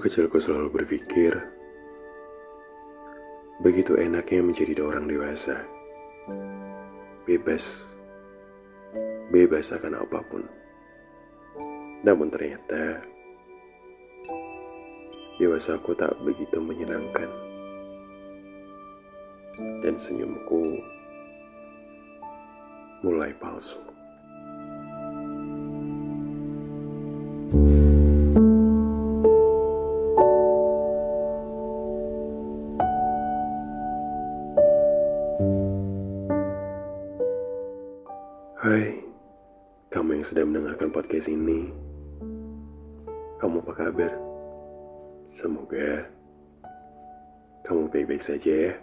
Kecilku selalu berpikir, begitu enaknya menjadi orang dewasa. Bebas, bebas akan apa pun. Namun ternyata, dewasaku tak begitu menyenangkan. Dan senyumku mulai palsu. Hai, kamu yang sedang mendengarkan podcast ini. Kamu apa kabar? Semoga kamu baik-baik saja ya.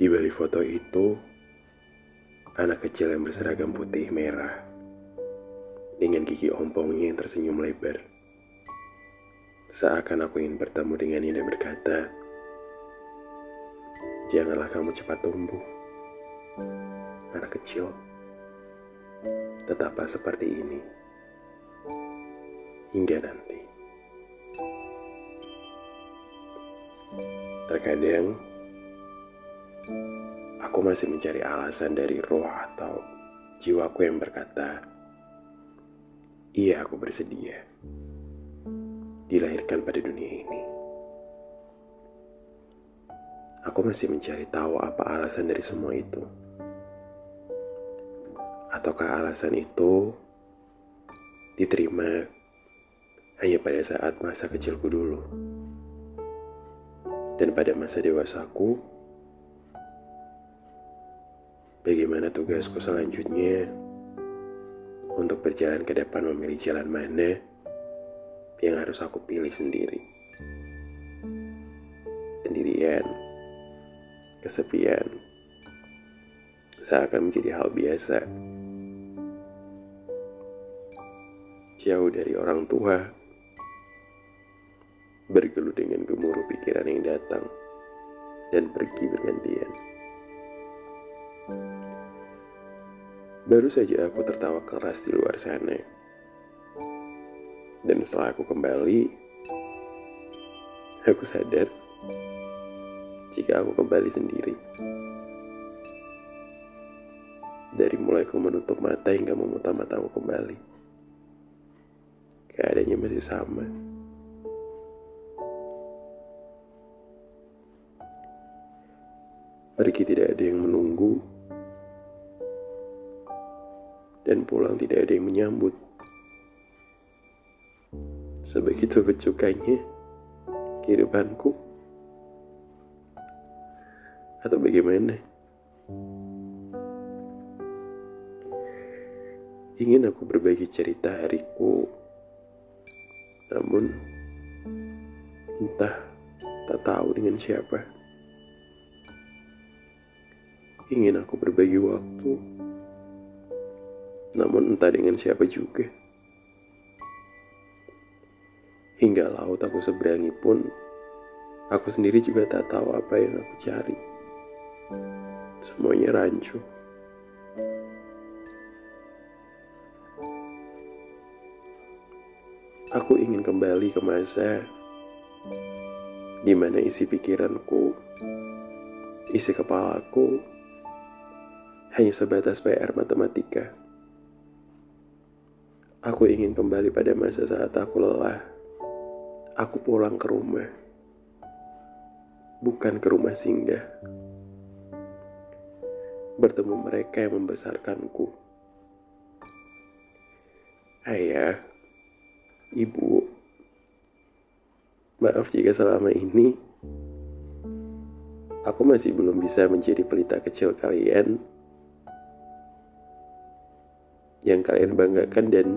Di balik foto itu, anak kecil yang berseragam putih merah dengan gigi ompongnya yang tersenyum lebar. Seakan aku ingin bertemu dengannya dan berkata, Janganlah kamu cepat tumbuh, anak kecil. Tetaplah seperti ini hingga nanti. Terkadang aku masih mencari alasan dari roh atau jiwaku yang berkata, Iya, aku bersedia dilahirkan pada dunia ini. Aku masih mencari tahu apa alasan dari semua itu. Ataukah alasan itu diterima hanya pada saat masa kecilku dulu. Dan pada masa dewasaku, bagaimana tugasku selanjutnya untuk berjalan ke depan memilih jalan mana yang harus aku pilih sendiri. Sendirian, kesepian, seakan menjadi hal biasa. Jauh dari orang tua, bergelut dengan gemuruh pikiran yang datang dan pergi bergantian. Baru saja aku tertawa keras di luar sana. Dan setelah aku kembali, aku sadar jika aku kembali sendiri. Dari mulai aku menutup mata hingga memutar mataku kembali. Keadaannya masih sama. Pergi tidak ada yang menunggu, dan pulang tidak ada yang menyambut. Sebegitu bercukainya kehidupanku. Atau bagaimana? Ingin aku berbagi cerita hariku, namun entah tak tahu dengan siapa. Ingin aku berbagi waktu, namun entah dengan siapa juga. Hingga laut aku seberangi pun, aku sendiri juga tak tahu apa yang aku cari. Semuanya rancu. Aku ingin kembali ke masa di mana isi pikiranku, isi kepalaku hanya sebatas PR matematika. Aku ingin kembali pada masa saat aku lelah. Aku pulang ke rumah. Bukan ke rumah singgah. Bertemu mereka yang membesarkanku. Ayah, ibu, maaf jika selama ini aku masih belum bisa menjadi pelita kecil kalian yang kalian banggakan dan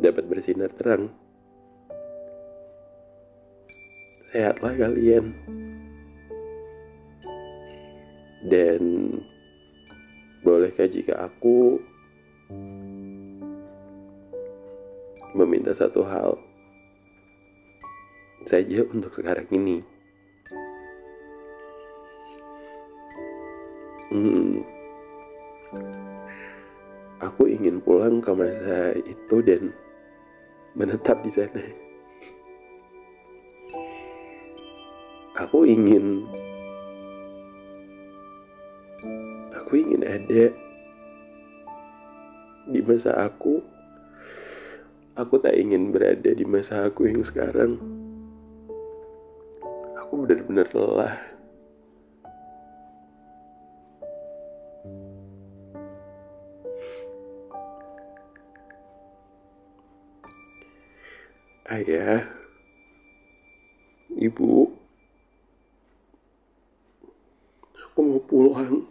dapat bersinar terang. Sehatlah kalian. Dan bolehkah jika aku meminta satu hal saja untuk sekarang ini. Hmm, aku ingin pulang ke masa itu dan menetap di sana. Aku ingin aku ingin ada di masa aku. Aku tak ingin berada di masa aku yang sekarang. Aku benar-benar lelah. Ayah, ibu, aku mau pulang.